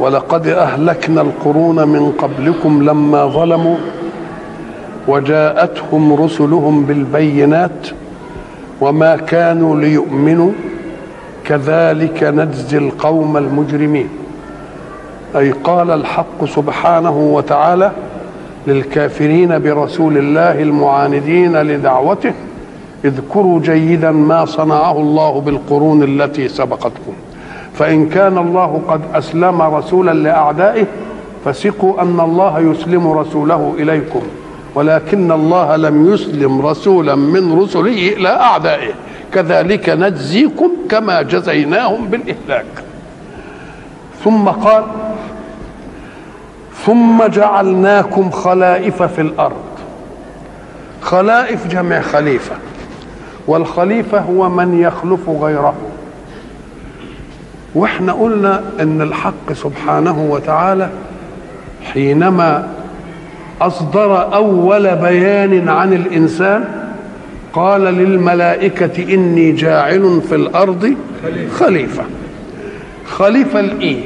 ولقد أهلكنا القرون من قبلكم لما ظلموا وجاءتهم رسلهم بالبينات وما كانوا ليؤمنوا كذلك نجزي القوم المجرمين. أي قال الحق سبحانه وتعالى للكافرين برسول الله المعاندين لدعوته اذكروا جيدا ما صنعه الله بالقرون التي سبقتكم. فإن كان الله قد أسلم رسولا لأعدائه فثقوا أن الله يسلم رسوله إليكم ولكن الله لم يسلم رسولا من رسله إلى أعدائه. كذلك نجزيكم كما جزيناهم بالإهلاك. ثم قال ثم جعلناكم خلائف في الأرض. خلائف جمع خليفة والخليفة هو من يخلف غيره. وإحنا قلنا إن الحق سبحانه وتعالى حينما أصدر أول بيان عن الإنسان قال للملائكة إني جاعل في الأرض خليفة. خليفة الإيه؟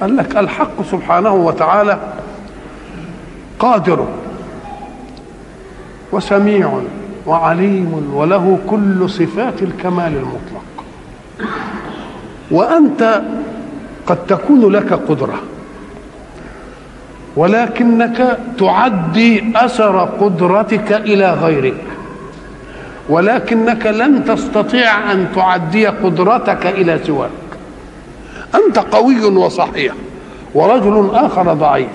قال لك الحق سبحانه وتعالى قادر وسميع وعليم وله كل صفات الكمال المطلق. وأنت قد تكون لك قدرة ولكنك تعدي أثر قدرتك إلى غيرك ولكنك لن تستطيع أن تعدي قدرتك إلى سواك. أنت قوي وصحيح ورجل آخر ضعيف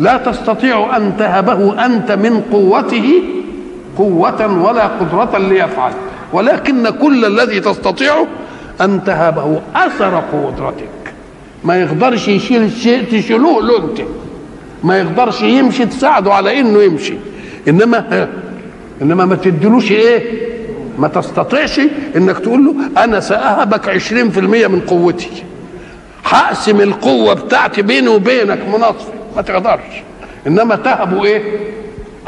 لا تستطيع أن تهبه أنت من قوته قوة ولا قدرة ليفعل ولكن كل الذي تستطيعه أن تهبه أثر قدرتك. ما يقدرش يشيل الشيء تشيلوه له انت ما يقدرش يمشي تساعده على إنه يمشي. إنما إنما ما تدلوش إيه؟ ما تستطيعش إنك تقول له أنا ساهبك 20% من قوتي. هقسم القوة بتاعتي بيني وبينك مناصفه ما تقدرش. إنما تهبه إيه؟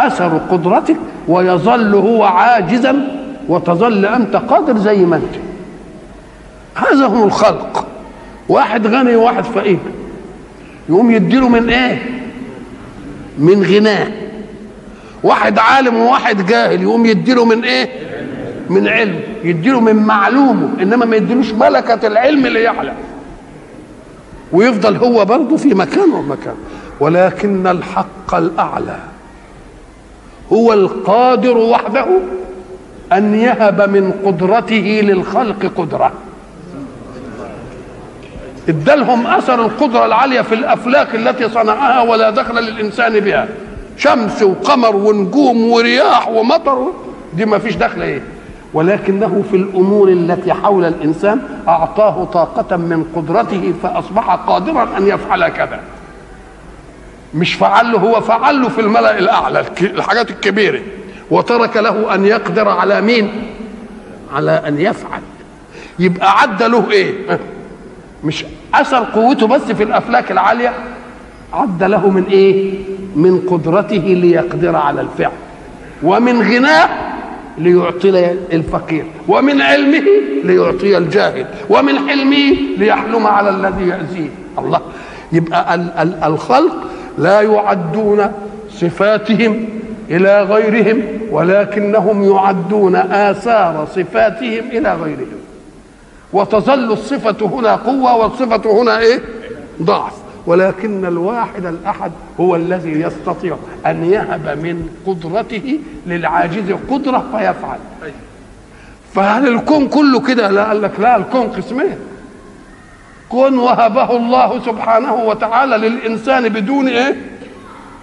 أثر قدرتك ويظل هو عاجزا وتظل أنت قادر زي ما أنت. هذا هم الخلق. واحد غني وواحد فقير. يقوم يديله من إيه؟ من غناه واحد عالم وواحد جاهل يقوم يديله من إيه؟ من علم. يديله من معلومه إنما ما يديلوش ملكة العلم اللي يعلم. ويفضل هو برضه في مكانه ومكان. ولكن الحق الأعلى. هو القادر وحده أن يهب من قدرته للخلق قدرة. ادالهم اثر القدرة العالية في الافلاك التي صنعها ولا دخل للإنسان بها. شمس وقمر ونجوم ورياح ومطر دي ما فيش دخل إيه؟ ولكنه في الأمور التي حول الإنسان أعطاه طاقة من قدرته فأصبح قادرا أن يفعل كذا. مش فعل له هو فعل له في الملأ الأعلى الحاجات الكبيرة. وترك له أن يقدر على مين؟ على أن يفعل. يبقى عد له إيه؟ مش أثر قوته بس في الأفلاك العالية عد له من إيه؟ من قدرته ليقدر على الفعل ومن غناه ليعطي الفقير ومن علمه ليعطي الجاهل ومن حلمه ليحلم على الذي يأذيه. الله. يبقى ال- ال- الخلق لا يعدون صفاتهم إلى غيرهم ولكنهم يعدون آثار صفاتهم إلى غيرهم. وتظل الصفة هنا قوة والصفة هنا إيه؟ ضعف. ولكن الواحد الأحد هو الذي يستطيع أن يهب من قدرته للعاجز قدرة فيفعل. فهل الكون كله كده؟ لا قال لك لا الكون قسمين. كون وهبه الله سبحانه وتعالى للإنسان بدون إيه؟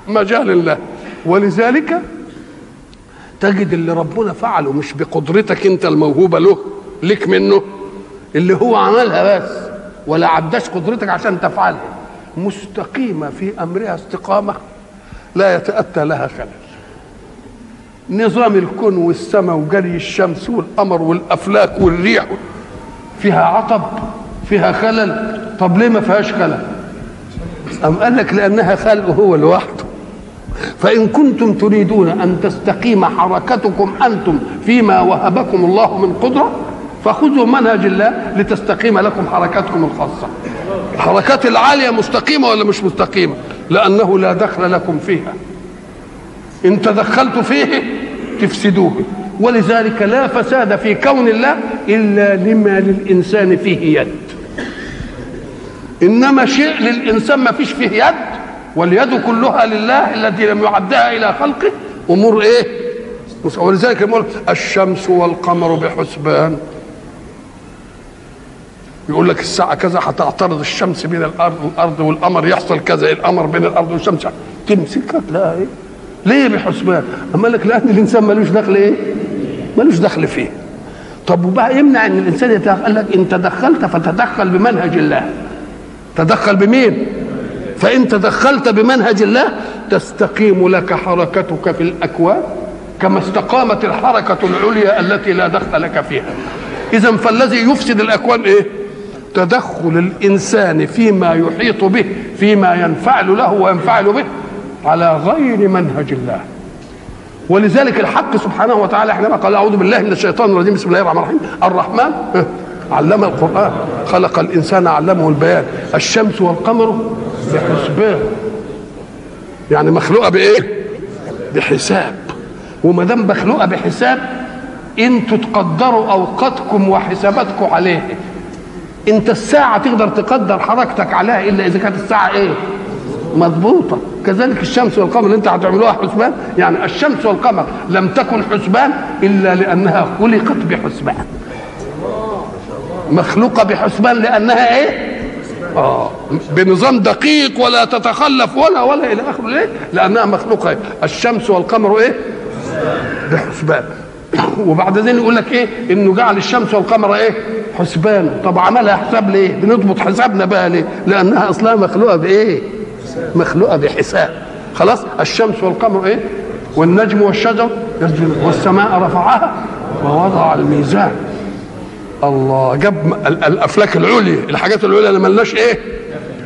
مجال له. ولذلك تجد اللي ربنا فعله مش بقدرتك أنت الموهوبة له لك منه. اللي هو عملها بس ولا عداش قدرتك عشان تفعلها مستقيمة في أمرها استقامة لا يتأتى لها خلل. نظام الكون والسماء وجري الشمس والقمر والأفلاك والريح فيها عطب فيها خلل. طب ليه ما فيهاش خلل؟ أم قال لك لأنها خلق هو لوحده. فإن كنتم تريدون أن تستقيم حركتكم أنتم فيما وهبكم الله من قدرة فخذوا منهج الله لتستقيم لكم حركاتكم الخاصة. الحركات العالية مستقيمة ولا مش مستقيمة؟ لأنه لا دخل لكم فيها. إن تدخلت فيه تفسدوه. ولذلك لا فساد في كون الله إلا لما للإنسان فيه يد. إنما شيء للإنسان ما فيش فيه يد واليد كلها لله التي لم يعدها إلى خلقه. أمور إيه؟ ولذلك الشمس والقمر بحسبان. يقول لك الساعة كذا هتعترض الشمس بين الأرض والأرض والقمر يحصل كذا القمر بين الأرض والشمس. تمسكها لا. إيه ليه بحسبان؟ أما لك لأن الإنسان ملوش دخل إيه؟ ملوش دخل فيه. طب وبقى يمنع إن الإنسان يتدخل؟ قال لك إن تدخلت فتدخل بمنهج الله. تدخل بمين؟ فإن تدخلت بمنهج الله تستقيم لك حركتك في الأكوان كما استقامت الحركة العليا التي لا دخل لك فيها. اذا فالذي يفسد الأكوان إيه؟ تدخل الإنسان فيما يحيط به فيما ينفعل له وينفعل به على غير منهج الله. ولذلك الحق سبحانه وتعالى حينما قال أعوذ بالله من الشيطان الرجيم بسم الله الرحمن الرحيم الرحمن علم القرآن خلق الإنسان علمه البيان. الشمس والقمر بحسبان يعني مخلوقة بإيه؟ بحساب. وما دام مخلوقة بحساب أنتوا تقدروا اوقاتكم وحساباتكم عليه انت الساعة تقدر تقدر حركتك عليها إلا إذا كانت الساعة إيه؟ مضبوطة. كذلك الشمس والقمر اللي انت هتعملوها حسبان يعني الشمس والقمر لم تكن حسبان إلا لأنها خلقت بحسبان. مخلوقة بحسبان لأنها إيه؟ آه بنظام دقيق ولا تتخلف ولا ولا إلى اخره ليه لأنها مخلوقة. الشمس والقمر إيه؟ بحسبان. وبعد ذلك يقول لك إيه؟ إنه جعل الشمس والقمر إيه؟ حسبان. طب عملها حساب ليه؟ بنضبط حسابنا بقى ليه؟ لأنها أصلها مخلوقة بإيه؟ مخلوقة بحساب. خلاص؟ الشمس والقمر إيه؟ والنجم والشجر والسماء رفعها ووضع الميزان. الله. جاب الأفلاك العليا الحاجات العليا اللي ملناش إيه؟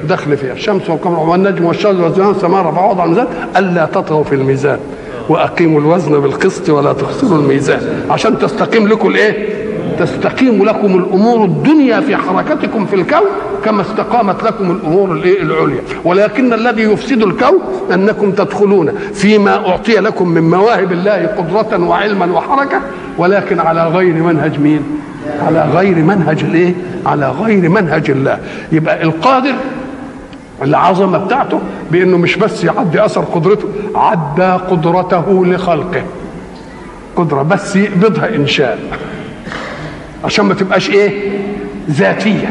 دخل فيها. الشمس والقمر والنجم والشجر والسماء رفعها ووضع الميزان. ألا تطغوا في الميزان. وأقيموا الوزن بالقسط ولا تخسروا الميزان. عشان تستقيم لكم الإيه؟ تستقيم لكم الأمور الدنيا في حركتكم في الكون كما استقامت لكم الأمور الإيه؟ العليا. ولكن الذي يفسد الكون أنكم تدخلون فيما أعطي لكم من مواهب الله قدرة وعلما وحركة ولكن على غير منهج مين؟ على غير منهج الإيه؟ على غير منهج الله. يبقى القادر العظمة بتاعته بأنه مش بس يعدي أثر قدرته عدى قدرته لخلقه. قدرة بس يقبضها انشاء عشان ما تبقاش إيه؟ ذاتية.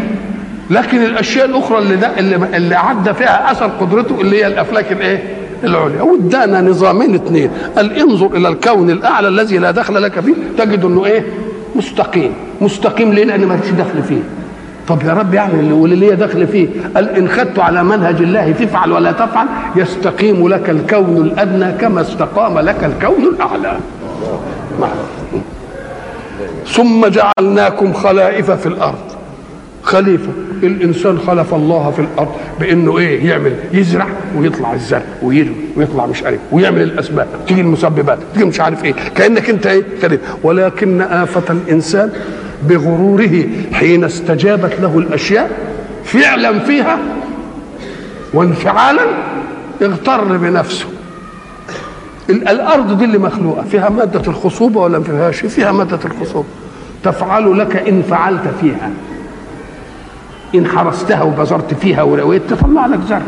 لكن الأشياء الأخرى اللي ده اللي, اللي عدى فيها أثر قدرته اللي هي الأفلاك الإيه؟ العليا. وادانا نظامين اثنين قال انظر إلى الكون الأعلى الذي لا دخل لك فيه تجد إنه إيه؟ مستقيم. مستقيم ليه؟ لأن ما دخل فيه. طب يا رب يعني اللي واللي ليه دخل فيه. قال إن خدت على منهج الله تفعل ولا تفعل يستقيم لك الكون الأدنى كما استقام لك الكون الأعلى. ثم جعلناكم خلائف في الأرض. خليفة الإنسان خلف الله في الأرض بإنه إيه؟ يعمل يزرع ويطلع الزرع ويرمي ويطلع مش عارف ويعمل الأسباب تيجي المسببات تيجي مش عارف إيه. كأنك أنت إيه؟ خليفه ولكن آفة الإنسان بغروره حين استجابت له الأشياء فعلا فيها وانفعالا اغتر بنفسه. الأرض دي اللي مخلوقة فيها مادة الخصوبة ولا ما فيهاش؟ فيها مادة الخصوبة. تفعل لك إن فعلت فيها. إن حرستها وبذرت فيها ورويت تطلع لك زرع.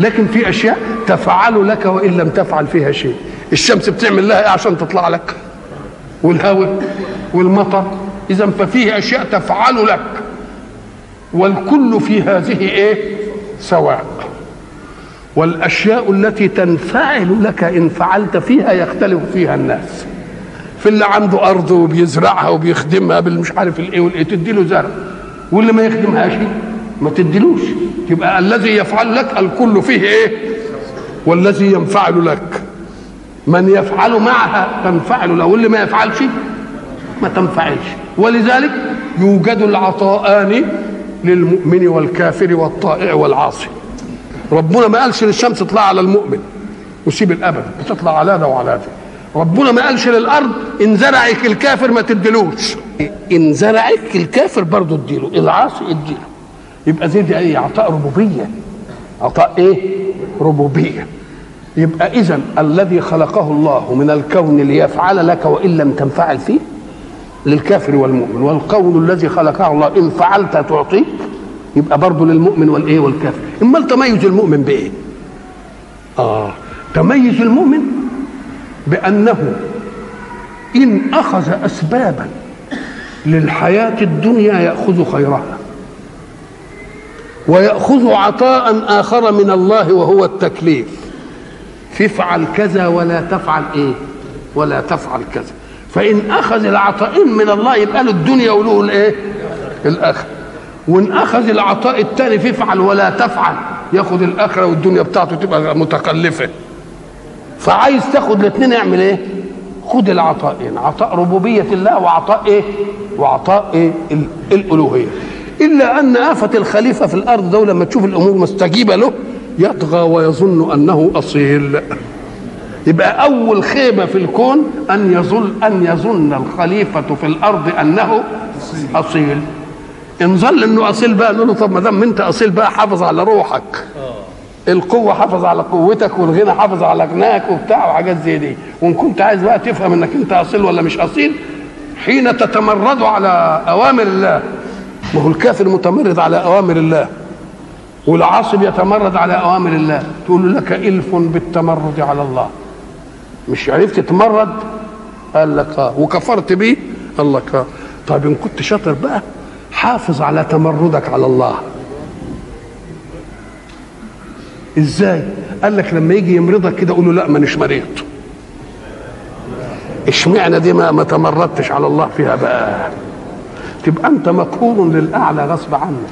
لكن في أشياء تفعل لك وإن لم تفعل فيها شيء. الشمس بتعمل لها إيه عشان تطلع لك؟ والهواء والمطر اذا ففيه أشياء تفعل لك والكل في هذه إيه؟ سواء. والأشياء التي تنفعل لك إن فعلت فيها يختلف فيها الناس. في اللي عنده أرض وبيزرعها وبيخدمها بالمش عارف الإيه والإيه تدي له زرع. واللي ما يخدمهاش ما تديلوش. يبقى الذي يفعل لك الكل فيه إيه؟ والذي ينفعل لك. من يفعل معها تنفعل له واللي ما يفعلش ما تنفعلش. ولذلك يوجد العطاءان للمؤمن والكافر والطائع والعاصي. ربنا ما قالش للشمس اطلع على المؤمن وسيب الأبد بتطلع على ده وعلى ده ربنا ما قالش للأرض إن زرعك الكافر ما تدلوش إن زرعك الكافر برضه اديله العاصي اديله يبقى زي دي إيه؟ عطاء ربوبية. عطاء إيه؟ ربوبية. يبقى اذا الذي خلقه الله من الكون ليفعل لك وإن لم تنفعل فيه للكافر والمؤمن والقول الذي خلقه الله إن فعلت تعطيك يبقى برضه للمؤمن والإيه والكافر. امال تميز المؤمن بإيه؟ آه تميز المؤمن بأنه إن أخذ اسبابا للحياة الدنيا يأخذ خيرها ويأخذ عطاء آخر من الله وهو التكليف. فافعل كذا ولا تفعل إيه؟ ولا تفعل كذا. فإن أخذ العطاء من الله يبقى له الدنيا وله الإيه؟ الآخرة. وإن أخذ العطاء الثاني فافعل ولا تفعل. ياخذ الآخرة والدنيا بتاعته تبقى متكلفه فعايز تاخد الاثنين اعمل إيه؟ خد العطاءين عطاء ربوبية الله وعطاء إيه؟ وعطاء إيه؟ الألوهية. إلا أن آفة الخليفة في الأرض ده لما تشوف الأمور مستجيبة له يطغى ويظن أنه أصيل. يبقى أول خيبه في الكون أن يظن أن يظن الخليفة في الأرض أنه أصيل. إن ظل إنه أصيل بقى نقول له طب ما دام أنت أصيل بقى حافظ على روحك. القوة حافظ على قوتك والغنى حافظ على غناك وبتاع وحاجات زي دي. وإن كنت عايز بقى تفهم إنك أنت أصيل ولا مش أصيل حين تتمرد على أوامر الله. ما هو الكافر متمرد على أوامر الله. والعاصب يتمرد على أوامر الله. تقول لك إلف بالتمرد على الله. مش عرفت تتمرد قال لك آه. وكفرت بيه؟ قال لك آه. طيب إن كنت شاطر بقى حافظ على تمردك على الله. إزاي؟ قال لك لما يجي يمرضك كده قول له لا مانيش مريض. اشمعنى دي ما, ما تمردتش على الله فيها بقى؟ تبقى أنت مقهور للأعلى غصب عنك.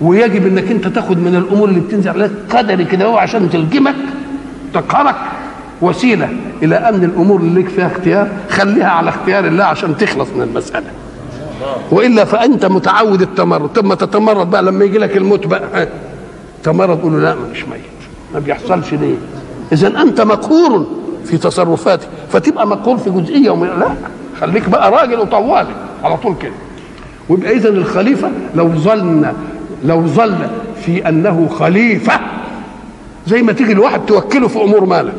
ويجب إنك أنت تاخد من الأمور اللي بتنزل عليك قدري كده هو عشان تلجمك تقهرك. وسيلة إلى ان الأمور اللي لك فيها اختيار خليها على اختيار الله عشان تخلص من المسألة. وإلا فأنت متعود التمرد. طب ما تتمرد بقى لما يجي لك الموت بقى تمرد قول له لا مش ميت. ما بيحصلش ليه؟ اذا أنت مقهور في تصرفاتك. فتبقى مقهور في جزئية ومن لا خليك بقى راجل وطوالي على طول كده. ويبقى اذا الخليفة لو ظلنا لو ظل في أنه خليفة زي ما تيجي الواحد توكله في أمور مالك.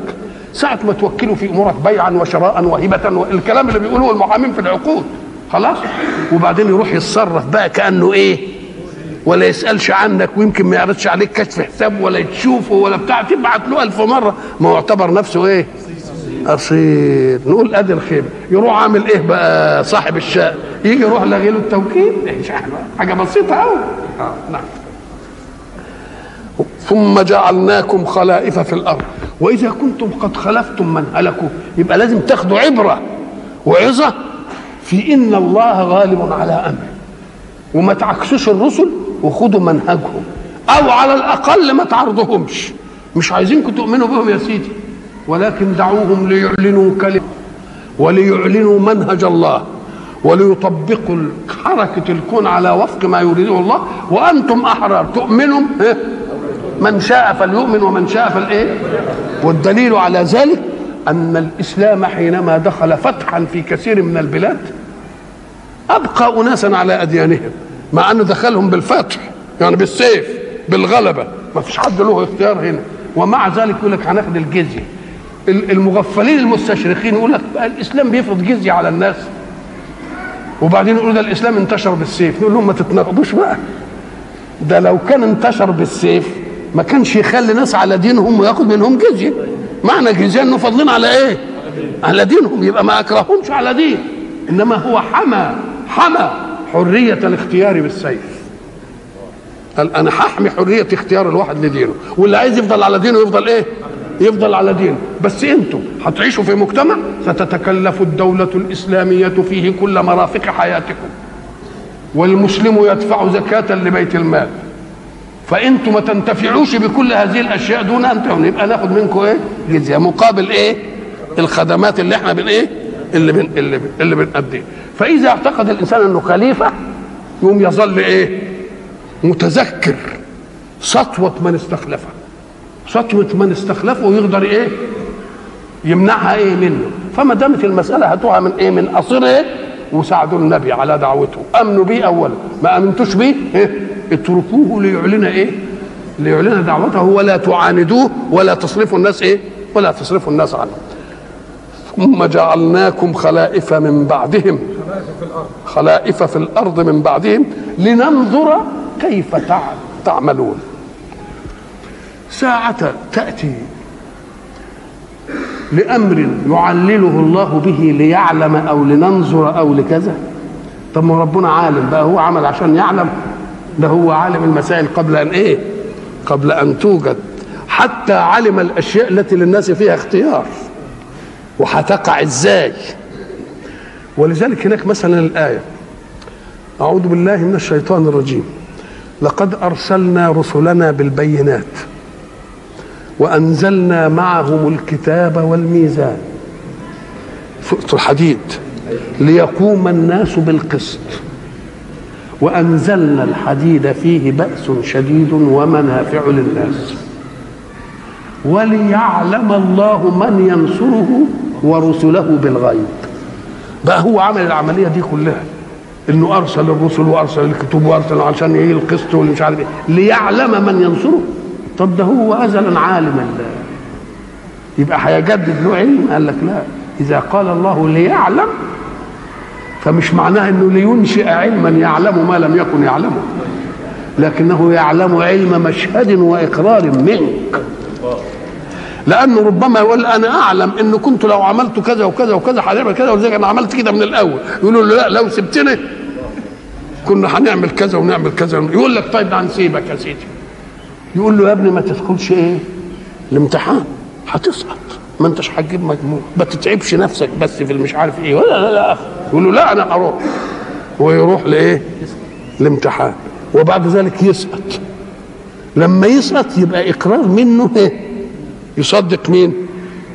ساعة ما توكله في أمورك بيعا وشراء وهبة والكلام اللي بيقولوه المحامين في العقود. خلاص؟ وبعدين يروح يتصرف بقى كأنه إيه؟ ولا يسألش عنك ويمكن ما يعرضش عليك كشف حساب ولا تشوفه ولا بتاع. تبعت له ألف مرة. ما هو اعتبر نفسه إيه؟ أصيل. نقول أدي الخيبه يروح عامل إيه بقى صاحب الشقه يجي يروح لغي له التوكيل حاجة بسيطة قوي آه نعم. ثم جعلناكم خلائف في الأرض. وإذا كنتم قد خلفتم من هلكوا يبقى لازم تاخدوا عبرة وعظة في إن الله غالب على أمره. وما تعكسوش الرسل وخدوا منهجهم. أو على الأقل ما تعرضهمش مش عايزينكم تؤمنوا بهم يا سيدي. ولكن دعوهم ليعلنوا كلمة وليعلنوا منهج الله وليطبقوا حركة الكون على وفق ما يريده الله. وأنتم أحرار. تؤمنوا؟ من شاء فليؤمن ومن شاء فالايه والدليل على ذلك أن الإسلام حينما دخل فتحا في كثير من البلاد أبقى أناسا على أديانهم مع أنه دخلهم بالفتح يعني بالسيف بالغلبة. ما فيش حد له اختيار هنا. ومع ذلك يقول لك هناخد الجزية. المغفلين المستشرقين يقول لك الإسلام بيفرض جزية على الناس. وبعدين يقولوا ده الإسلام انتشر بالسيف. نقول لهم ما تتناقضوش بقى. ده لو كان انتشر بالسيف ما كانش يخلي ناس على دينهم وياخد منهم جزية. معنى جزية إنه فاضلين على إيه؟ على دينهم يبقى ما أكرههمش على دين. إنما هو حمى حمى حرية الاختيار بالسيف. قال أنا هحمي حرية اختيار الواحد لدينه. واللي عايز يفضل على دينه يفضل إيه؟ يفضل على دينه. بس أنتم هتعيشوا في مجتمع ستتكلف الدولة الإسلامية فيه كل مرافق حياتكم. والمسلم يدفع زكاة لبيت المال. فأنتم ما تنتفعوش بكل هذه الأشياء دون أن تهون يبقى ناخد منكم إيه؟ جزية. مقابل إيه؟ الخدمات اللي إحنا بن إيه؟ اللي بن اللي, اللي بنأديه فإذا اعتقد الإنسان أنه خليفة يقوم يظل إيه؟ متذكر سطوة من استخلفه. سطوة من استخلفه ويقدر إيه؟ يمنعها إيه منه. فما دامت المسألة هاتوها من إيه؟ من قصير إيه؟ وساعدوا النبي على دعوته. امنوا به اولا. ما أمنتوش به إيه؟ اتركوه ليعلن إيه؟ ليعلن دعوته ولا تعاندوه ولا تصرفوا الناس إيه؟ ولا تصرفوا الناس عنه. ثم جعلناكم خلائف من بعدهم. خلائف في الأرض من بعدهم لننظر كيف تعملون. ساعة تأتي لأمر يعلله الله به ليعلم أو لننظر أو لكذا. طب ما ربنا عالم بقى هو عمل عشان يعلم. ده هو عالم المسائل قبل أن إيه؟ قبل أن توجد. حتى علم الأشياء التي للناس فيها اختيار. وهتقع إزاي؟ ولذلك هناك مثلا الآية. أعوذ بالله من الشيطان الرجيم. لقد أرسلنا رسلنا بالبينات وأنزلنا معهم الكتاب والميزان. سورة الحديد. ليقوم الناس بالقسط. وأنزلنا الحديد فيه بأس شديد ومنافع للناس. وليعلم الله من ينصره ورسله بالغيب. بقى هو عمل العملية دي كلها. إنه أرسل الرسل وأرسل الكتب وأرسل عشان إيه القسط واللي مش عارف إيه. ليعلم من ينصره. طب ده هو ازلا عالم الله. يبقى هيجدد له علم؟ قال لك لا. إذا قال الله ليعلم فمش معناه إنه لينشئ علما يعلم ما لم يكن يعلمه. لكنه يعلم علم مشهد وإقرار منك. لأنه ربما يقول أنا أعلم إنه كنت لو عملت كذا وكذا وكذا هنعمل كذا ولذلك أنا عملت كده من الأول. يقولوا له لا لو سبتني كنا هنعمل كذا ونعمل كذا. يقول لك طيب هنسيبك يا سيدي. يقول له يا ابني ما تدخلش إيه؟ الامتحان. هتسقط. ما انتش هتجيب مجموع. ما تتعبش نفسك بس في المش عارف إيه. ولا لا لا يقول له لا أنا هروح ويروح لإيه؟ الامتحان. وبعد ذلك يسقط. لما يسقط يبقى إقرار منه إيه؟ يصدق مين؟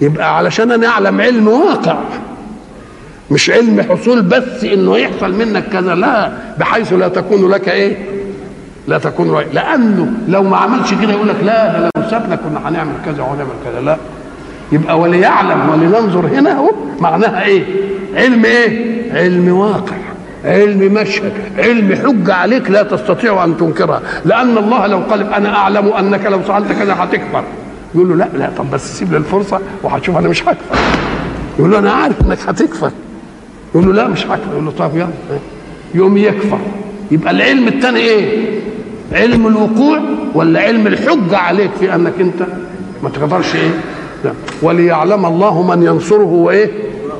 يبقى علشان أنا أعلم علم واقع. مش علم حصول بس إنه يحصل منك كذا. لا بحيث لا تكون لك إيه؟ لا تكون رأي. لأنه لو ما عملش كده يقول لك لا ده لو سابنا كنا هنعمل كذا وهنعمل كذا. لا. يبقى وليعلم ولننظر هنا أهو معناها إيه؟ علم إيه؟ علم واقع علم مشهد علم حجة عليك لا تستطيع أن تنكرها لأن الله لو قال أنا أعلم أنك لو فعلت كذا هتكفر يقول له لا لا طب بس سيب لي الفرصة وهتشوف أنا مش هكفر يقول له أنا عارف إنك هتكفر. يقول له لا مش هكفر يقول له طب يلا. يوم يكفر. يبقى العلم الثاني إيه؟ علم الوقوع ولا علم الحجة عليك في أنك أنت ما تقدرش إيه؟ لا. وليعلم الله من ينصره وإيه؟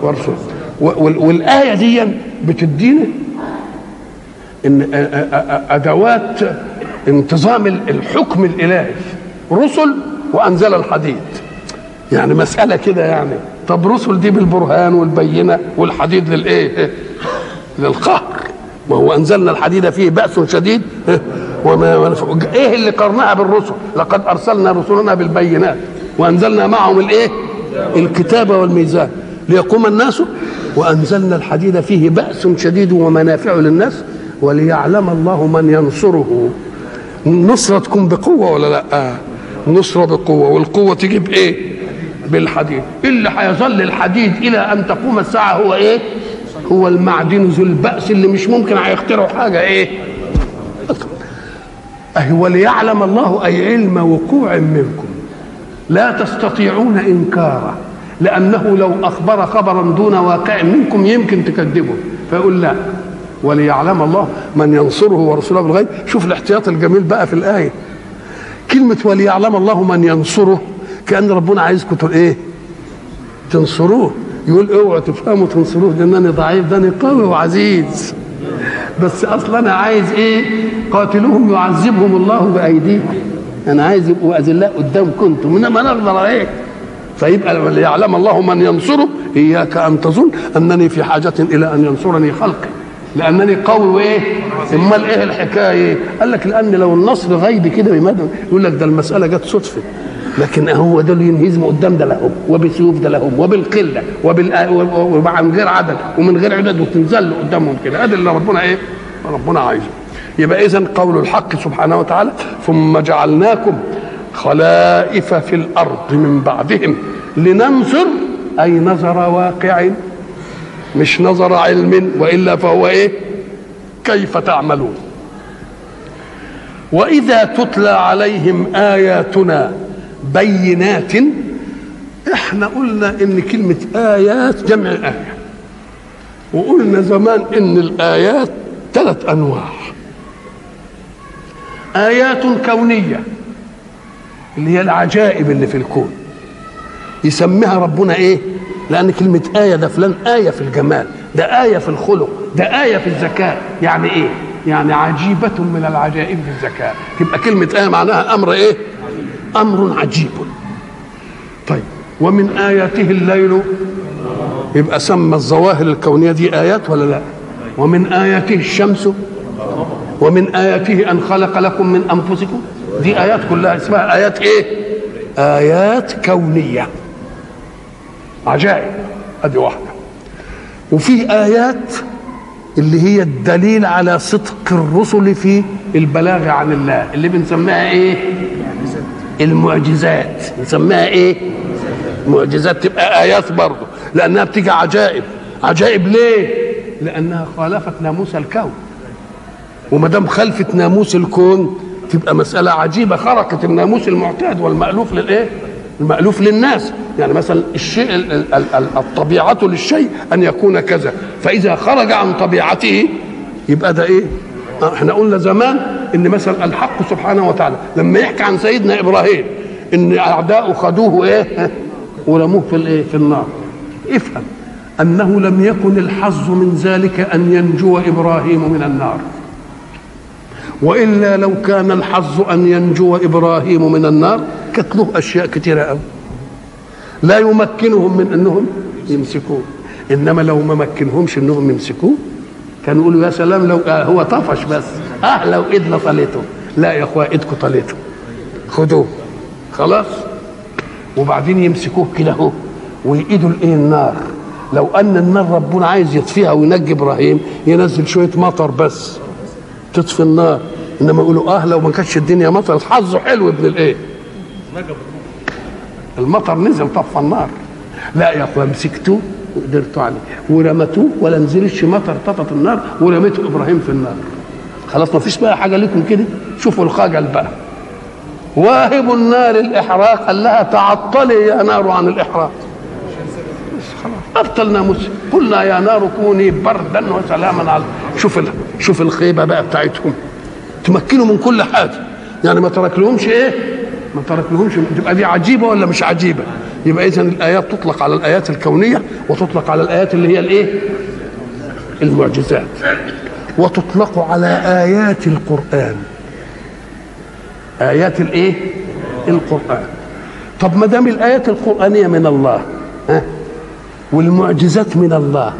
ورسوله والآية دي بتدينا إن أدوات انتظام الحكم الإلهي رسل وأنزل الحديد. يعني مسألة كده يعني. طب رسل دي بالبرهان والبينة والحديد للإيه؟ للقهر. ما هو أنزلنا الحديد فيه بأس شديد. وما إيه اللي قرنها بالرسل؟ لقد أرسلنا رسلنا بالبينات. وأنزلنا معهم الإيه؟ الكتاب والميزان ليقوم الناس وأنزلنا الحديد فيه بأس شديد ومنافع للناس وليعلم الله من ينصره. النصرة تكون بقوة ولا لأ. نصرة بقوة. والقوة تيجي بإيه بالحديد. اللي هيظل الحديد إلى أن تقوم الساعة هو إيه؟ هو المعدن ذو البأس اللي مش ممكن هيخترعوا حاجة إيه؟ أهي وليعلم الله أي علم وقوع منكم. لا تستطيعون إنكاره لأنه لو أخبر خبرا دون واقع منكم يمكن تكذبه. فيقول لا. وليعلم الله من ينصره ورسوله بالغيب. شوف الاحتياط الجميل بقى في الآية. كلمة وليعلم الله من ينصره كأن ربنا عايزكم إيه؟ تنصروه. يقول اوعوا تفهموا تنصروه لانني ضعيف ده أنا قوي وعزيز. بس أصلا أنا عايز إيه؟ قاتلوهم يعذبهم الله بأيديكم. أنا عايز يبقوا اذلاء قدامكم أنتم إنما أنا أقدر عليك فيبقى ليعلم الله من ينصره؟ إياك أن تظن أنني في حاجة إلى أن ينصرني خلقي. لأنني قوي وايه أمال إيه الحكاية؟ قال لك لأن لو النصر غيبي كده يقول لك ده المسألة جت صدفة. لكن هو دول ينهزموا قدام ده لهم وبسيوف ده لهم وبالقلة وبال ومع غير عدد ومن غير عدد وتنزل قدامهم كده. أدي اللي ربنا إيه؟ ربنا عايزه. يبقى اذا قول الحق سبحانه وتعالى ثم جعلناكم خلائف في الأرض من بعدهم لننظر أي نظر واقع مش نظر علم وإلا فهو إيه؟ كيف تعملون؟ وإذا تتلى عليهم آياتنا بينات إحنا قلنا إن كلمة آيات جمع آية وقلنا زمان إن الآيات ثلاث أنواع. آيات كونية اللي هي العجائب اللي في الكون. يسميها ربنا إيه؟ لأن كلمة آية ده فلان آية في الجمال ده آية في الخلق ده آية في الذكاء. يعني إيه؟ يعني عجيبة من العجائب في الذكاء. تبقى كلمة آية معناها أمر إيه؟ أمر عجيب. طيب ومن آياته الليل يبقى سمى الظواهر الكونية دي آيات ولا لا؟ ومن آياته الشمس ومن آياته أن خلق لكم من أنفسكم. دي آيات كلها اسمها آيات إيه؟ آيات كونية. عجائب. أدي واحدة. وفي آيات اللي هي الدليل على صدق الرسل في البلاغ عن الله. اللي بنسميها إيه؟ المعجزات. نسميها إيه؟ معجزات. تبقى آيات برضه. لأنها بتيجي عجائب. عجائب ليه؟ لأنها خالفت ناموس الكون. وما دام خلفت ناموس الكون تبقى مسألة عجيبة خرقت الناموس المعتاد والمألوف للإيه؟ المألوف للناس. يعني مثلا الشيء الطبيعة للشيء أن يكون كذا. فإذا خرج عن طبيعته يبقى ده إيه؟ إحنا قلنا زمان إن مثلا الحق سبحانه وتعالى. لما يحكي عن سيدنا إبراهيم إن اعداؤه خدوه إيه؟ ورموه في الإيه؟ في النار. افهم. أنه لم يكن الحظ من ذلك أن ينجو إبراهيم من النار. وإلا لو كان الحظ أن ينجو إبراهيم من النار كانت له أشياء كثيرة. قوي لا يمكنهم من أنهم يمسكوه. إنما لو ما مكنهمش أنهم يمسكوه كانوا يقولوا يا سلام لو آه هو طفش بس. آه لو ايدنا طليته. لا يا اخويا ايدكم طليته. خدوه. خلاص. وبعدين يمسكوه كده أهو. ويقيدوا الإيه؟ النار. لو أن النار ربنا عايز يطفيها وينجي إبراهيم ينزل شوية مطر بس. تطفي النار. إنما يقولوا آه لو ما كانتش الدنيا مطر حظه حلو ابن الإيه؟ المطر نزل طفى النار. لا يا اخويا مسكتوه وقدرتوا عليه. ورمتوه ولا نزلش مطر طفت النار ورميته إبراهيم في النار. خلاص ما فيش بقى حاجة لكم كده؟ شوفوا الخجل بقى. واهب النار الإحراق قال لها تعطلي يا نار عن الإحراق. ابطل ناموس قلنا يا نار كوني بردا وسلاما على شوف. شوف الخيبة بقى بتاعتهم تمكنوا من كل حاجة. يعني ما ترك لهمش إيه؟ ما ترك لهمش تبقى دي عجيبة ولا مش عجيبة؟ يبقى اذا الآيات تطلق على الآيات الكونية وتطلق على الآيات اللي هي الإيه؟ المعجزات. وتطلق على آيات القرآن. آيات الإيه؟ القرآن. طب ما دام الآيات القرآنية من الله ها؟ والمعجزات من الله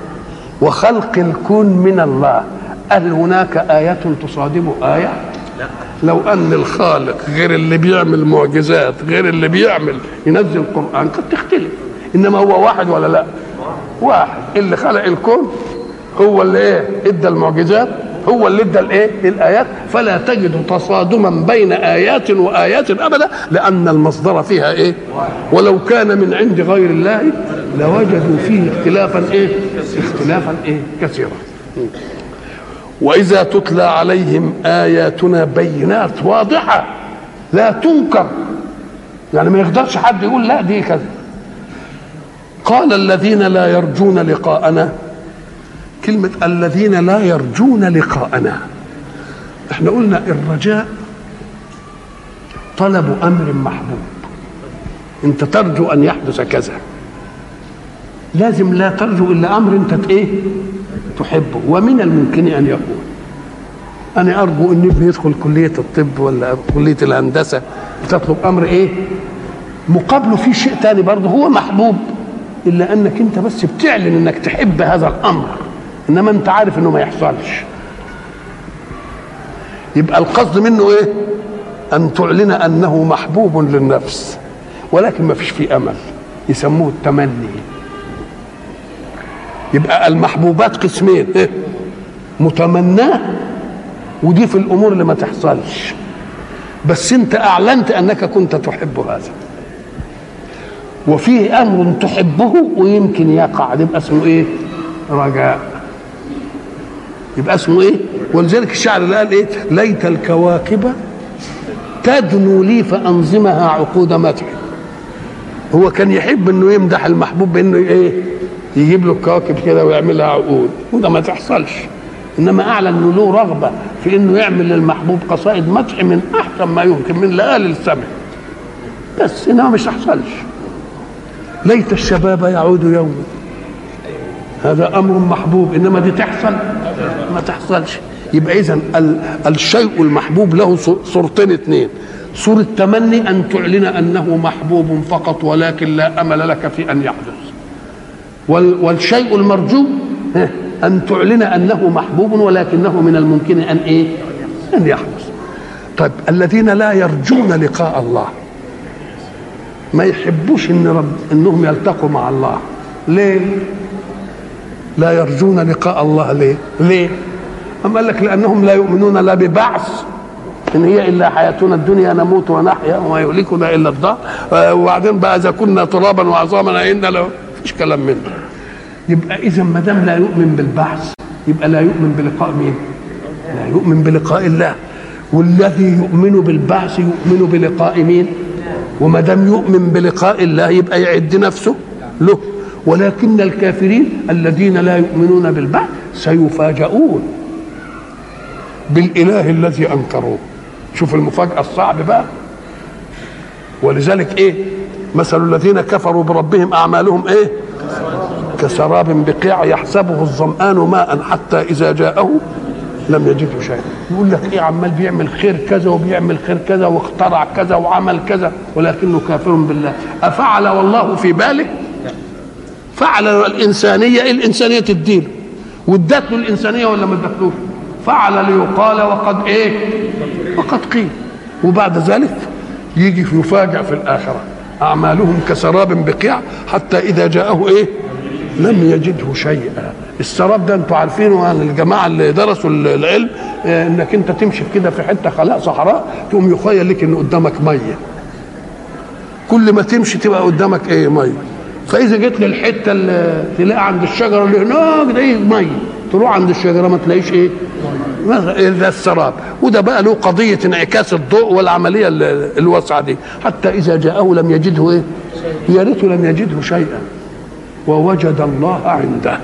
وخلق الكون من الله هل هناك آية تصادم آية؟ لا لو أن الخالق غير اللي بيعمل معجزات غير اللي بيعمل ينزل القرآن قد تختلف إنما هو واحد ولا لا؟ واحد اللي خلق الكون هو اللي إيه؟ إدى المعجزات هو اللي ادى الايه؟ الايات فلا تجد تصادما بين آيات وآيات أبدا لأن المصدر فيها إيه؟ ولو كان من عند غير الله لوجدوا فيه اختلافا إيه؟ اختلافا إيه؟ كثيرا. وإذا تتلى عليهم آياتنا بينات واضحة لا تنكر. يعني ما يقدرش حد يقول لا دي كذا. قال الذين لا يرجون لقاءنا كلمة الذين لا يرجون لقاءنا. إحنا قلنا الرجاء طلب أمر محبوب. أنت ترجو أن يحدث كذا. لازم لا ترجو إلا أمر أنت إيه؟ تحبه. ومن الممكن أن يكون أنا أرجو أن ابني يدخل كلية الطب ولا كلية الهندسة بتطلب أمر إيه؟ مقابله في شيء تاني برضه هو محبوب. إلا أنك أنت بس بتعلن أنك تحب هذا الأمر. انما انت عارف انه ما يحصلش. يبقى القصد منه إيه؟ أن تعلن أنه محبوب للنفس. ولكن ما فيش فيه أمل. يسموه التمني. يبقى المحبوبات قسمين. إيه؟ متمناه ودي في الأمور اللي ما تحصلش. بس انت أعلنت أنك كنت تحب هذا. وفيه أمر تحبه ويمكن يقع. يبقى اسمه إيه؟ رجاء. يبقى اسمه إيه؟ ولذلك الشاعر اللي قال إيه؟ ليت الكواكب تدنو لي فأنظمها عقود مدح. هو كان يحب إنه يمدح المحبوب بإنه إيه؟ يجيب له الكواكب كده ويعملها عقود. وده ما تحصلش. إنما أعلن انه له رغبة في إنه يعمل للمحبوب قصائد مدح من أحسن ما يمكن من لآل السمع بس إنما مش تحصلش. ليت الشباب يعود يوما. هذا أمر محبوب إنما دي تحصل؟ ما تحصلش. يبقى اذا الشيء المحبوب له صورتين اثنين صورة تمني أن تعلن أنه محبوب فقط ولكن لا أمل لك في أن يحدث. والشيء المرجو أن تعلن أنه محبوب ولكنه من الممكن أن إيه؟ أن يحدث. طيب الذين لا يرجون لقاء الله ما يحبوش إن رب إنهم يلتقوا مع الله. ليه؟ لا يرجون لقاء الله. ليه؟ ليه؟ أم قال لك لأنهم لا يؤمنون لا ببعث. إن هي إلا حياتنا الدنيا نموت ونحيا وما يهلكنا إلا الدهر آه وبعدين بقى إذا كنا ترابا وعظاما إنا لو فيش كلام من ده يبقى إذا ما دام لا يؤمن بالبعث يبقى لا يؤمن بلقاء مين؟ لا يؤمن بلقاء الله. والذي يؤمن بالبعث يؤمن بلقاء مين؟ وما دام يؤمن بلقاء الله يبقى يعد نفسه له. ولكن الكافرين الذين لا يؤمنون بالبعث سيفاجؤون بالإله الذي أنكروه. شوف المفاجأة الصعب بقى. ولذلك إيه؟ مثل الذين كفروا بربهم أعمالهم إيه؟ كسراب بقيع يحسبه الظمآن ماء حتى إذا جاءه لم يجده شيئا يقول لك إيه عمال بيعمل خير كذا وبيعمل خير كذا واخترع كذا وعمل كذا ولكنه كافر بالله. أفعل والله في باله فعل الإنسانية الإنسانية تديله وادت له الإنسانية ولا ما ادتلوش فعل ليقال وقد إيه؟ وقد قيل. وبعد ذلك يجي يفاجأ في الآخرة. أعمالهم كسراب بقيع حتى إذا جاءه إيه؟ لم يجده شيئا. السراب ده أنتوا عارفينه عن الجماعة اللي درسوا العلم آه إنك أنت تمشي كده في حتة خلاء صحراء تقوم يخيل لك ان قدامك مية. كل ما تمشي تبقى قدامك إيه؟ مية. فإذا جيت للحتة اللي تلاقي عند الشجرة اللي هناك ده إيه؟ ميه تروح عند الشجرة ما تلاقيش إيه؟ ده السراب. وده بقى له قضية انعكاس الضوء والعملية الواسعة دي. حتى إذا جاءه لم يجده إيه؟ يا ريته لم يجده شيئا. ووجد الله عنده.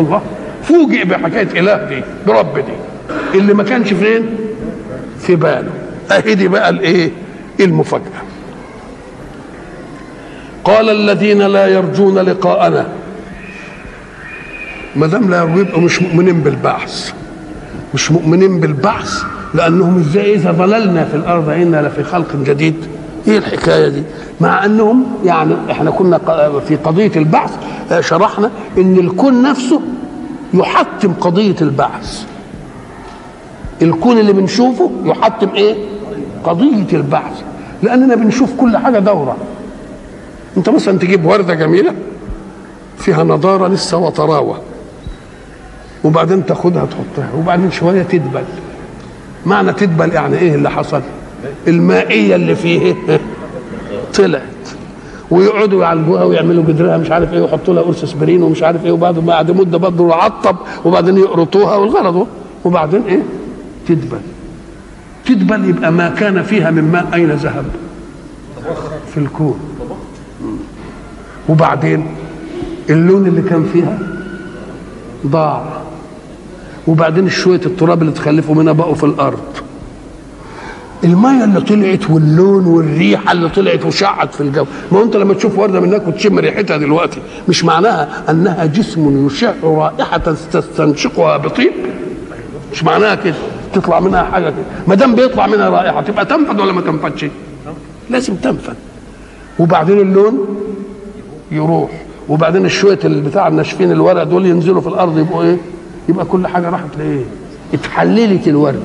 الله. فوجئ بحكاية إله دي برب دي. اللي ما كانش فين؟ في باله. أهي دي بقى الإيه؟ المفاجأة. قال الذين لا يرجون لقاءنا. ما دام لا يبقوا مش مؤمنين بالبعث. مش مؤمنين بالبعث لأنهم إزاي إذا ضللنا في الأرض إنا لفي خلق جديد. إيه الحكاية دي؟ مع أنهم يعني إحنا كنا في قضية البعث شرحنا إن الكون نفسه يحتم قضية البعث. الكون اللي بنشوفه يحتم إيه؟ قضية البعث. لأننا بنشوف كل حاجة دورة. انت مثلا تجيب وردة جميلة فيها نضارة لسه وطراوة وبعدين تاخدها تحطها وبعدين شوية تدبل. معنى تدبل يعني إيه اللي حصل؟ المائية اللي فيه طلعت. ويقعدوا يعالجوها ويعملوا جدرها مش عارف إيه ويحطوا لها قرص اسبرين ومش عارف إيه وبعد بعد مدة برضه يعطب وبعدين يقرطوها والغرض وبعدين إيه؟ تدبل. تدبل يبقى ما كان فيها من ماء أين ذهب؟ في الكون. وبعدين اللون اللي كان فيها ضاع. وبعدين شوية التراب اللي تخلفوا منها بقوا في الأرض. المية اللي طلعت واللون والريحة اللي طلعت وشعت في الجو. ما انت لما تشوف وردة من هناك وتشم ريحتها دلوقتي مش معناها أنها جسم يشع رائحة تستنشقها بطيب؟ مش معناها كده؟ تطلع منها حاجة كده. ما دام بيطلع منها رائحة تبقى تنفد ولا ما تنفدش؟ لازم تنفد. وبعدين اللون؟ يروح. وبعدين الشوية بتاع الناشفين الورق دول ينزلوا في الأرض يبقوا إيه؟ يبقى كل حاجة راحت لإيه؟ اتحللت الورده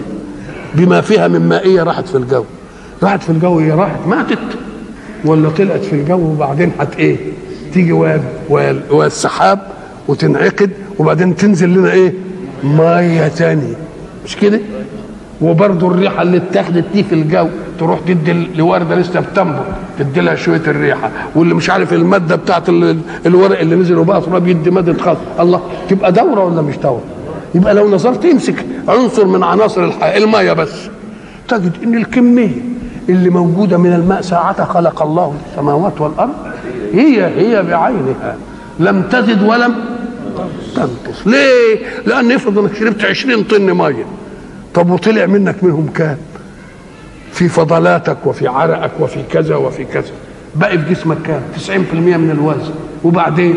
بما فيها من مائية راحت في الجو. راحت في الجو هي راحت ماتت. ولا طلعت في الجو وبعدين هت إيه؟ تيجي والسحاب وتنعقد وبعدين تنزل لنا إيه؟ مية تاني. مش كده؟ وبرضه الريحة اللي اتاخدت دي في الجو تروح تدي لورده لسه بتنبت تدي لها شوية الريحة. واللي مش عارف المادة بتاعت الورق اللي نزل وبقى تراب يدي مادة خاص. الله تبقى دورة ولا مش دورة؟ يبقى لو نظرت يمسك عنصر من عناصر الحياة المية بس. تجد إن الكمية اللي موجودة من الماء ساعة خلق الله السماوات والأرض هي هي بعينها. لم تزد ولم تنقص. ليه؟ لأن افرض إنك شربت 20 طن مية. طب وطلع منك منهم كام؟ في فضلاتك وفي عرقك وفي كذا وفي كذا. باقي في جسمك كام؟ 90% من الوزن. وبعدين؟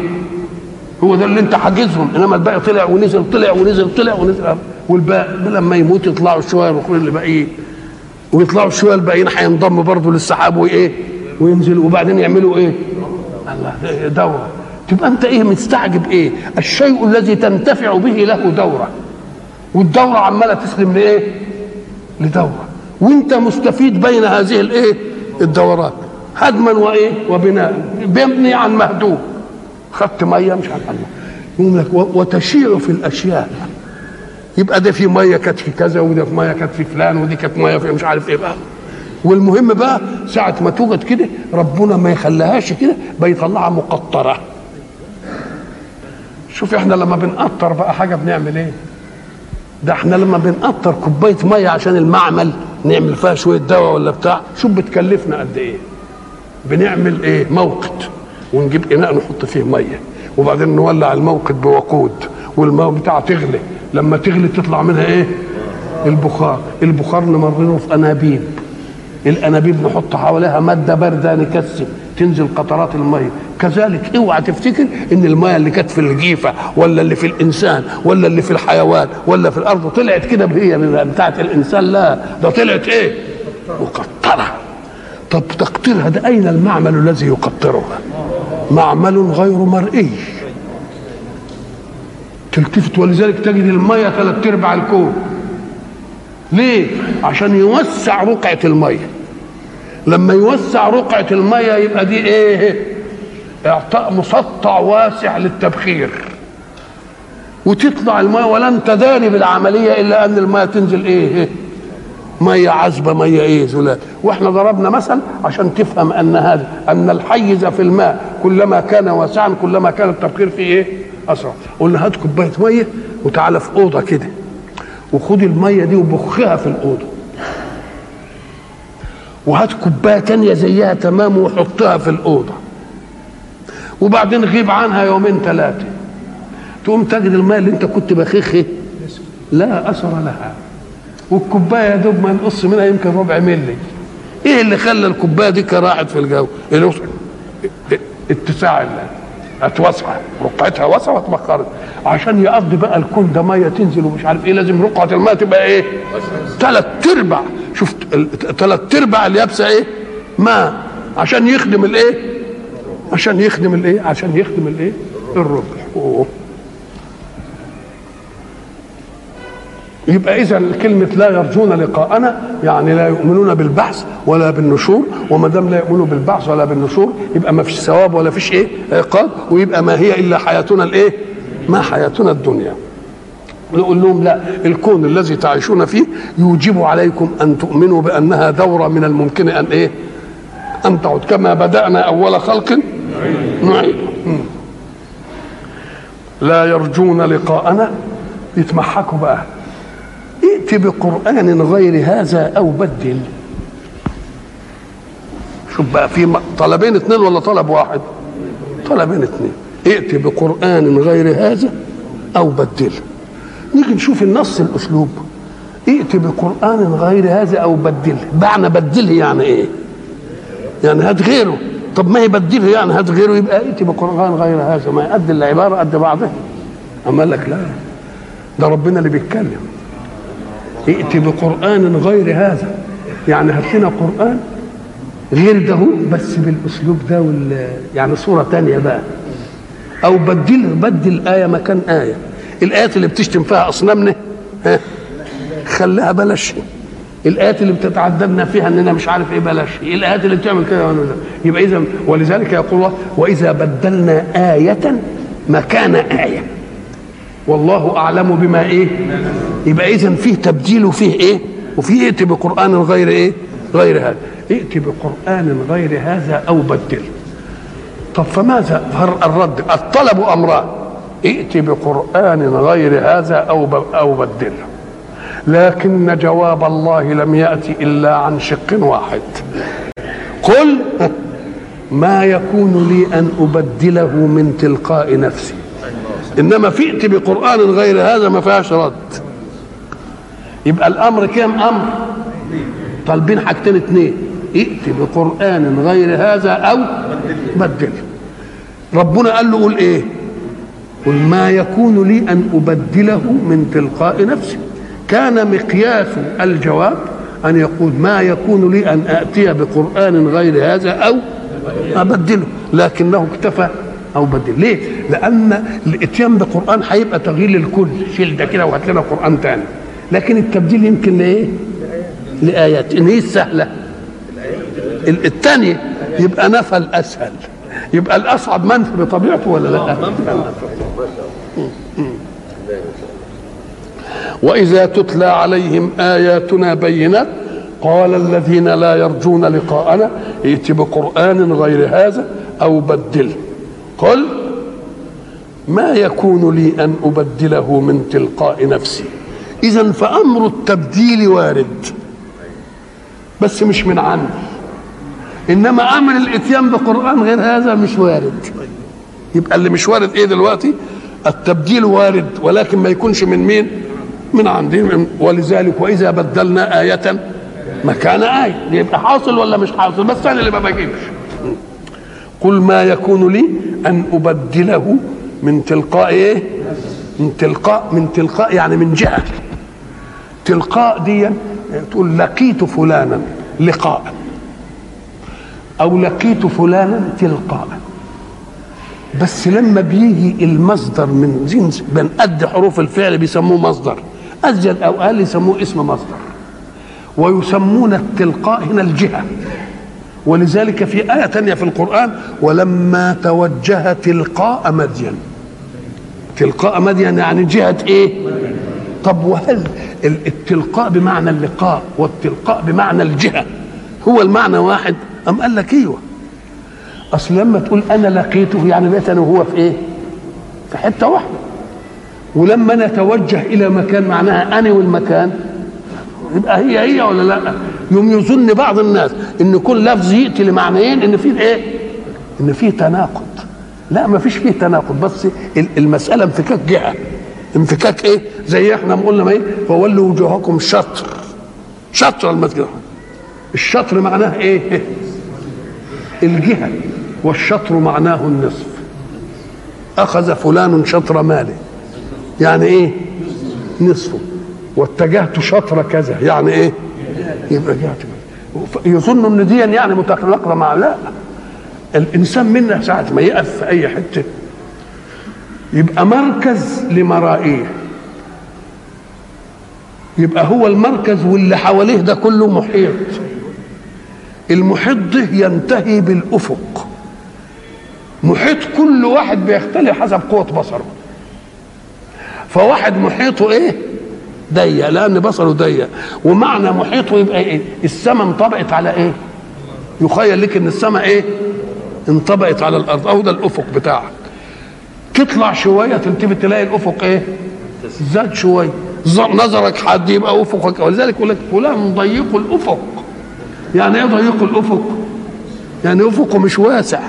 هو ده اللي انت حاجزهم. انما الباقي طلع ونزل طلع ونزل طلع ونزل. والباقي لما يموت يطلعوا شوية الاخرين اللي باقيين. ويطلعوا شوية الباقيين هينضموا برضه للسحاب وإيه؟ وينزلوا. وبعدين يعملوا إيه؟ الله دورة. تبقى انت إيه مستعجب إيه؟ الشيء الذي تنتفع به له دورة. والدورة عمالة تسلم لايه لدورة. وإنت مستفيد بين هذه الإيه؟ الدورات. هدما وإيه؟ وبناء. بيبني عن مهدوم خدت مية مش عارف الله. يقول لك وتشيع في الأشياء. يبقى ده في مية كانت في كذا وده في مية كانت في فلان ودي كانت مية في مش عارف إيه بقى. والمهم بقى ساعة ما توجد كده ربنا ما يخليهاش كده بيطلعها مقطرة. شوف إحنا لما بنقطر بقى حاجة بنعمل إيه؟ ده إحنا لما بنقطر كوباية مية عشان المعمل نعمل فيها شوية دواء ولا بتاع شوف بتكلفنا قد إيه. بنعمل إيه؟ موقد ونجيب إناء نحط فيه مية وبعدين نولع الموقد بوقود والماء بتاعه تغلي. لما تغلي تطلع منها إيه؟ البخار. البخار نمرره في أنابيب. الأنابيب نحط حواليها مادة باردة نكثف تنزل قطرات المية. كذلك. اوعى تفتكر إن الميه اللي كانت في الجيفة ولا اللي في الإنسان ولا اللي في الحيوان ولا في الأرض طلعت كده هي بتاعت الإنسان؟ لا. ده طلعت إيه؟ مقطرة. طب تقطيرها ده أين المعمل الذي يقطرها؟ معمل غير مرئي. تلتفت ولذلك تجد المية ثلاث أرباع الكون. ليه؟ عشان يوسع رقعة المية. لما يوسع رقعة المية يبقى دي إيه؟ إعطاء مسطع واسع للتبخير. وتطلع الميه ولن تداني بالعملية إلا أن الميه تنزل إيه مية عذبة مية إيه زلال. وإحنا ضربنا مثل عشان تفهم أن هذا أن الحيز في الماء كلما كان واسعا كلما كان التبخير فيه إيه أسرع. قلنا هات كوباية مية وتعالى في أوضة كده. وخد المية دي وبخها في الأوضة. وهات كوباية تانية زيها تمام وحطها في الأوضة. وبعدين غيب عنها يومين ثلاثة. تقوم تجد الماء اللي انت كنت بخخه لا أثر لها. والكوباية دوب ما نقص منها يمكن ربع ملي. إيه اللي خلى الكوباية دي راحت في الجو؟ اتساع أتوسع. رقعتها وسع واتبخرت عشان يقضي بقى الكون ده مية تنزل ومش عارف إيه لازم رقعة الماء تبقى إيه؟ ثلاث أرباع. شفت؟ ثلاث أرباع اليابسه إيه؟ ماء. عشان يخدم الإيه؟ عشان يخدم الايه؟ عشان يخدم الايه؟ الربع أوه. يبقى اذا كلمة لا يرجون لقاءنا يعني لا يؤمنون بالبعث ولا بالنشور وما دام لا يؤمنوا بالبعث ولا بالنشور يبقى ما فيش ثواب ولا فيش إيه؟ عقاب ويبقى ما هي إلا حياتنا الإيه؟ ما حياتنا الدنيا. نقول لهم لا الكون الذي تعيشون فيه يوجب عليكم أن تؤمنوا بأنها دورة من الممكن أن إيه؟ أن تعود. كما بدأنا أول خلق لا يرجون لقاءنا يتمحكوا بقى. ائت بقرآن غير هذا أو بدل. شوف بقى في طلبين اثنين ولا طلب واحد؟ طلبين اثنين ائت بقرآن غير هذا أو بدل. نيجي نشوف النص الأسلوب. ائت بقرآن غير هذا أو بدل. معنى بدله يعني إيه؟ يعني هات غيره. طب ما هي بدله يعني هات غيره؟ يبقى ائت بقرآن غير هذا ما يقد العبارة قد بعضها. قال لك لا ده ربنا اللي بيتكلم. ائت بقرآن غير هذا. يعني هات لنا قرآن غير ده بس بالأسلوب ده وال يعني صورة تانية بقى. أو بدل بدل آية مكان آية. الآيات اللي بتشتم فيها أصنامنا ها خليها بلاش. الآيات اللي بتتعددنا فيها إننا مش عارف إيه بلاش. الآيات اللي بتعمل كده يبقى اذا ولذلك يقول الله وإذا بدلنا آية مكان آية. والله أعلم بما إيه؟ يبقى اذا فيه تبديل وفيه إيه؟ وفيه ائت بقرآن غير إيه؟ غير هذا. ائت بقرآن غير هذا أو بدل. طب فماذا؟ الرد. الطلب أمران. ائت بقرآن غير هذا أو أو بدله لكن جواب الله لم يأتي إلا عن شق واحد. قل ما يكون لي أن أبدله من تلقاء نفسي. إنما فئت بقرآن غير هذا ما فيهاش رد. يبقى الأمر كام أمر؟ طالبين حاجتين اتنين. ائت بقرآن غير هذا أو بدله. ربنا قال له قول إيه؟ قل ما يكون لي أن أبدله من تلقاء نفسي. كان مقياس الجواب أن يقول ما يكون لي أن آتي بقرآن غير هذا أو أبدله لكنه اكتفى أو بدل. ليه؟ لأن الإتيان بقرآن هيبقى تغيير للكل. شيل ده كده وهات لنا قرآن تاني. لكن التبديل يمكن لإيه؟ لآيات. إن هي السهلة الثانية يبقى نفى الأسهل. يبقى الأصعب منفي بطبيعته ولا لا؟ وإذا تتلى عليهم آياتنا بينات قال الذين لا يرجون لقاءنا ائت بقرآن غير هذا أو بدله قل ما يكون لي أن أبدله من تلقاء نفسي؟ إذا فأمر التبديل وارد. بس مش من عندي. إنما أمر الإتيان بقرآن غير هذا مش وارد. يبقى اللي مش وارد إيه دلوقتي؟ التبديل وارد ولكن ما يكونش من مين؟ من عندهم ولذلك وإذا بدلنا آية مكان آية. يبقى حاصل ولا مش حاصل؟ بس أنا اللي ما بجيبش. قل ما يكون لي أن أبدله من تلقاء إيه؟ من تلقاء من تلقاء يعني من جهة. تلقاء دي تقول لقيت فلانا لقاء. أو لقيت فلانا تلقاء. بس لما بيجي المصدر من جنس من قد حروف الفعل بيسموه مصدر. أزيد أو أقل يسموه اسم مصدر. ويسمون التلقاء هنا الجهة. ولذلك في آية تانية في القرآن ولما توجه تلقاء مدين. تلقاء مدين يعني جهة إيه؟ طب وهل التلقاء بمعنى اللقاء والتلقاء بمعنى الجهة هو المعنى واحد؟ أم قال لك إيوه؟ أصل لما تقول أنا لقيته يعني بقيت أنا وهو في إيه؟ في حتة واحدة. ولما نتوجه إلى مكان معناها أنا والمكان يبقى هي هي ولا لأ؟ يوم يظن بعض الناس إن كل لفظ يأتي لمعنيين إن فيه إيه؟ إن فيه تناقض. لأ ما فيش فيه تناقض بس المسألة انفكاك جهة. انفكاك إيه؟ زي إحنا ما قلنا ما إيه؟ فولوا وجوهكم شطر. شطر المسجد. الشطر معناه إيه؟ الجهة. والشطر معناه النصف. أخذ فلان شطر ماله. يعني إيه؟ نصفه. واتجهت شطر كذا. يعني إيه؟ يبقى جهت. يظن إن دي يعني متناقضه مع لا. الإنسان منا ساعة ما يقف في أي حتة يبقى مركز لمرائيه. يبقى هو المركز واللي حواليه ده كله محيط. المحيط ده ينتهي بالأفق. محيط كل واحد بيختلف حسب قوة بصره. فواحد محيطه إيه؟ ضيق لأن بصره ضيق. ومعنى محيطه يبقى إيه؟ السماء انطبقت على إيه؟ يخيل لك إن السماء إيه؟ انطبقت على الأرض. أو ده الأفق بتاعك. تطلع شوية تنتبه تلاقي الأفق إيه؟ زاد شوية. نظرك حد يبقى أفقك. ولذلك يقول لك فلان ضيق الأفق. يعني إيه ضيق الأفق؟ يعني أفقه مش واسع.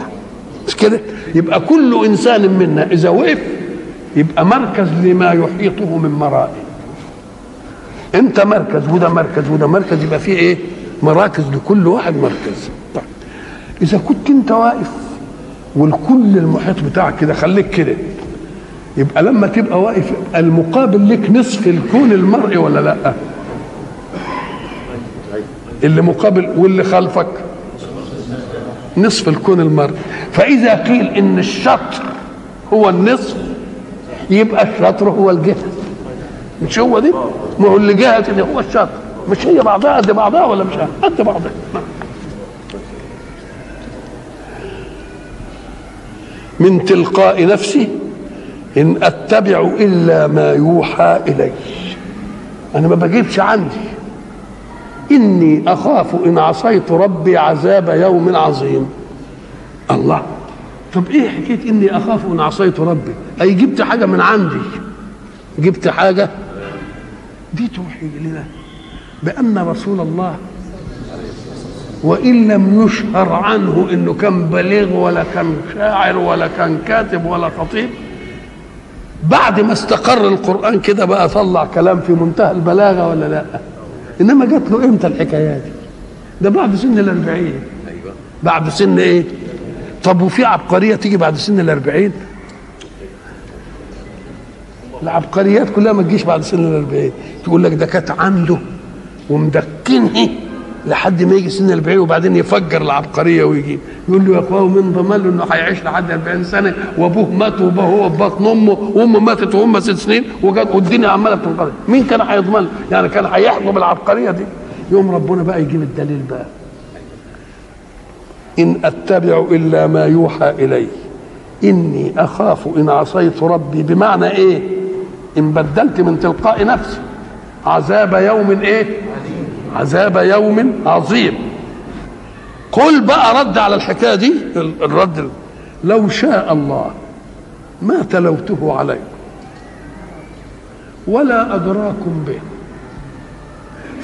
مش كده؟ يبقى كل إنسان منا إذا وقف يبقى مركز لما يحيطه من مرائي. انت مركز وده مركز وده مركز يبقى فيه إيه؟ مراكز لكل واحد مركز. طيب إذا كنت أنت واقف والكل المحيط بتاعك كده خليك كده. يبقى لما تبقى واقف المقابل لك نصف الكون المرئي ولا لأ؟ اللي مقابل واللي خلفك نصف الكون المرئي. فإذا قيل إن الشطر هو النصف يبقى الشطر هو الجهه مش هو دي؟ ما هو اللي جهه اللي هو الشطر مش هي بعضها قد بعضها ولا مش قد بعضها؟ من تلقاء نفسي إن أتبع إلا ما يوحى إلي. أنا ما بجيبش عندي. إني أخاف إن عصيت ربي عذاب يوم عظيم. الله. طب إيه حكاية إني أخاف إن عصيت ربي؟ أي جبت حاجة من عندي. جبت حاجة؟ دي توحي لنا بأن رسول الله وإن لم يشهر عنه إنه كان بليغ ولا كان شاعر ولا كان كاتب ولا خطيب بعد ما استقر القرآن كده بقى طلع كلام في منتهى البلاغة ولا لأ؟ إنما جات له إمتى الحكايات دي؟ ده بعد سن الأربعين. أيوه. بعد سن إيه؟ طب وفي عبقرية تيجي بعد سن الأربعين؟ العبقريات كلها ما تجيش بعد سن الأربعين. تقول لك ده كانت عنده ومدكنه لحد ما يجي سن الأربعين وبعدين يفجر العبقرية ويجي. يقول له يا أخويا من ضمن له إنه هيعيش لحد 40 سنة وأبوه مات وأبوه هو في بطن أمه وأمه ماتت وهم ست سنين وجت والدنيا عمالة بتنقضي مين كان هيضمن؟ يعني كان هيحكم العبقرية دي؟ يوم ربنا بقى يجيب الدليل بقى. إن أتبع إلا ما يوحى إلي. إني أخاف إن عصيت ربي. بمعنى إيه؟ إن بدلت من تلقاء نفسي. عذاب يوم إيه؟ عذاب يوم عظيم. قل بقى رد على الحكاية دي الرد لو شاء الله ما تلوته عليكم ولا أدراكم به.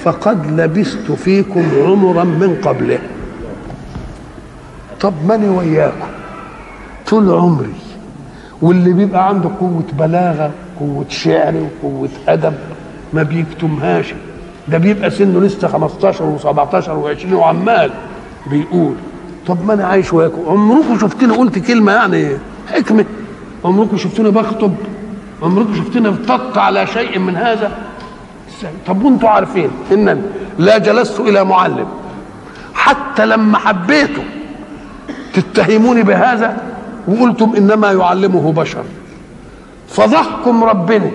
فقد لبثت فيكم عمرا من قبله. طب ماني وياكم طول عمري. واللي بيبقى عنده قوة بلاغة قوة شعر وقوة أدب ما بيكتمهاش. ده بيبقى سنه لسه 15 و17 و20 وعمال بيقول. طب ما أنا عايش وياكم عمركم شفتني قلت كلمة يعني حكمة. عمركم شفتني بخطب؟ عمركم شفتني ارتدت على شيء من هذا؟ طب وأنتم عارفين ان لا جلست إلى معلم. حتى لما حبيته تتهموني بهذا؟ وقلتم إنما يعلمه بشر. فضحكم ربنا.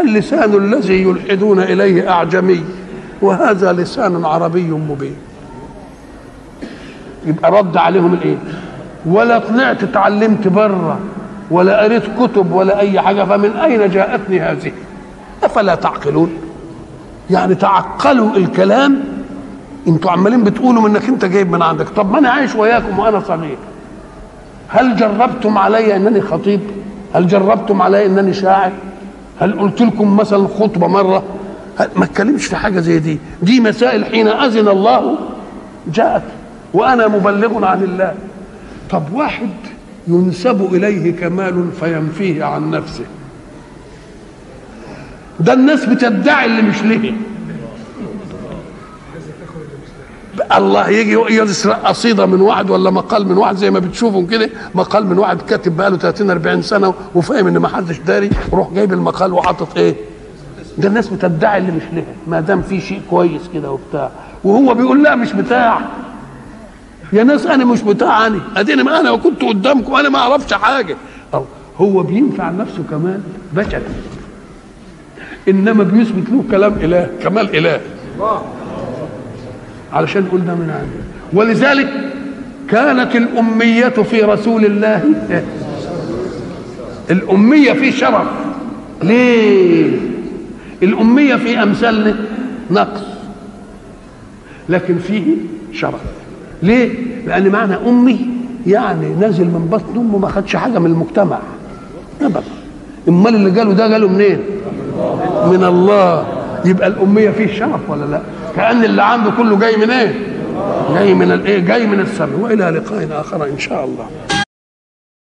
اللسان الذي يلحدون إليه أعجمي وهذا لسان عربي مبين. يبقى رد عليهم الإيه؟ ولا طلعت اتعلمت بره ولا قريت كتب ولا أي حاجة فمن أين جاءتني هذه؟ أفلا تعقلون؟ يعني تعقلوا الكلام أنتوا عمالين بتقولوا انك انت جايب من عندك. طب ما أنا عايش وياكم وأنا صغير. هل جربتم علي انني خطيب؟ هل جربتم علي انني شاعر؟ هل قلت لكم مثلا خطبة مرة؟ ما اتكلمش في حاجة زي دي. دي مسائل حين أذن الله جاءت وأنا مبلغ عن الله. طب واحد ينسب إليه كمال فينفيه عن نفسه. ده الناس بتدعي اللي مش ليه. الله يجي يسرق قصيدة من واحد ولا مقال من واحد زي ما بتشوفوا كده. مقال من واحد كاتب بقاله 30 40 سنة وفاهم إن ما حدش داري وروح جايب المقال وحاطط إيه؟ ده الناس بتدعي اللي مش لها ما دام في شيء كويس كده وبتاع. وهو بيقول لا مش بتاع. يا ناس أنا مش بتاع أنا. أديني ما أنا كنت قدامكم أنا ما أعرفش حاجة. هو بينفع نفسه كمان؟ بشر. إنما بيثبت له كلام إله. كمال إله. علشان يقول ده من عنده ولذلك كانت الأمية في رسول الله. الأمية في شرف. ليه؟ الأمية في أمثالنا نقص. لكن فيه شرف. ليه؟ لأن معنى أمي يعني نازل من بطن أمه ما خدش حاجة من المجتمع. أبدا. أمال اللي قاله ده قاله منين؟ من الله. يبقى الأمية فيه شرف ولا لا؟ كأن اللي عنده كله جاي من إيه؟ جاي من الايه جاي من السماء وإلى لقاء آخر إن شاء الله.